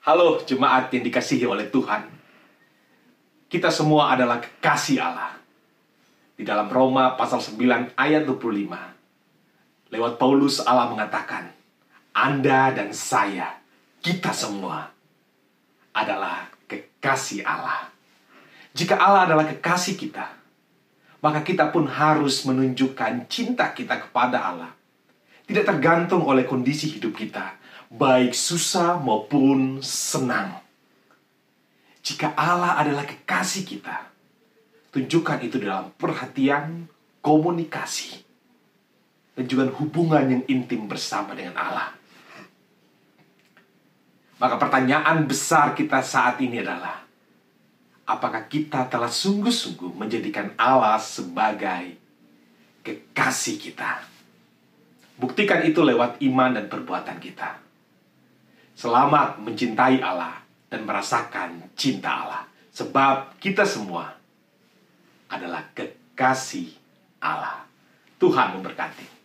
Halo jemaat yang dikasihi oleh Tuhan. Kita semua adalah kekasih Allah. Di dalam Roma pasal 9 ayat 25. Lewat Paulus Allah mengatakan, Anda dan saya, kita semua adalah kekasih Allah. Jika Allah adalah kekasih kita, maka kita pun harus menunjukkan cinta kita kepada Allah. Tidak tergantung oleh kondisi hidup kita, baik susah maupun senang. Jika Allah adalah kekasih kita, tunjukkan itu dalam perhatian, komunikasi, dan juga hubungan yang intim bersama dengan Allah. Maka pertanyaan besar kita saat ini adalah, apakah kita telah sungguh-sungguh menjadikan Allah sebagai kekasih kita? Buktikan itu lewat iman dan perbuatan kita. Selamat mencintai Allah dan merasakan cinta Allah. Sebab kita semua adalah kekasih Allah. Tuhan memberkati.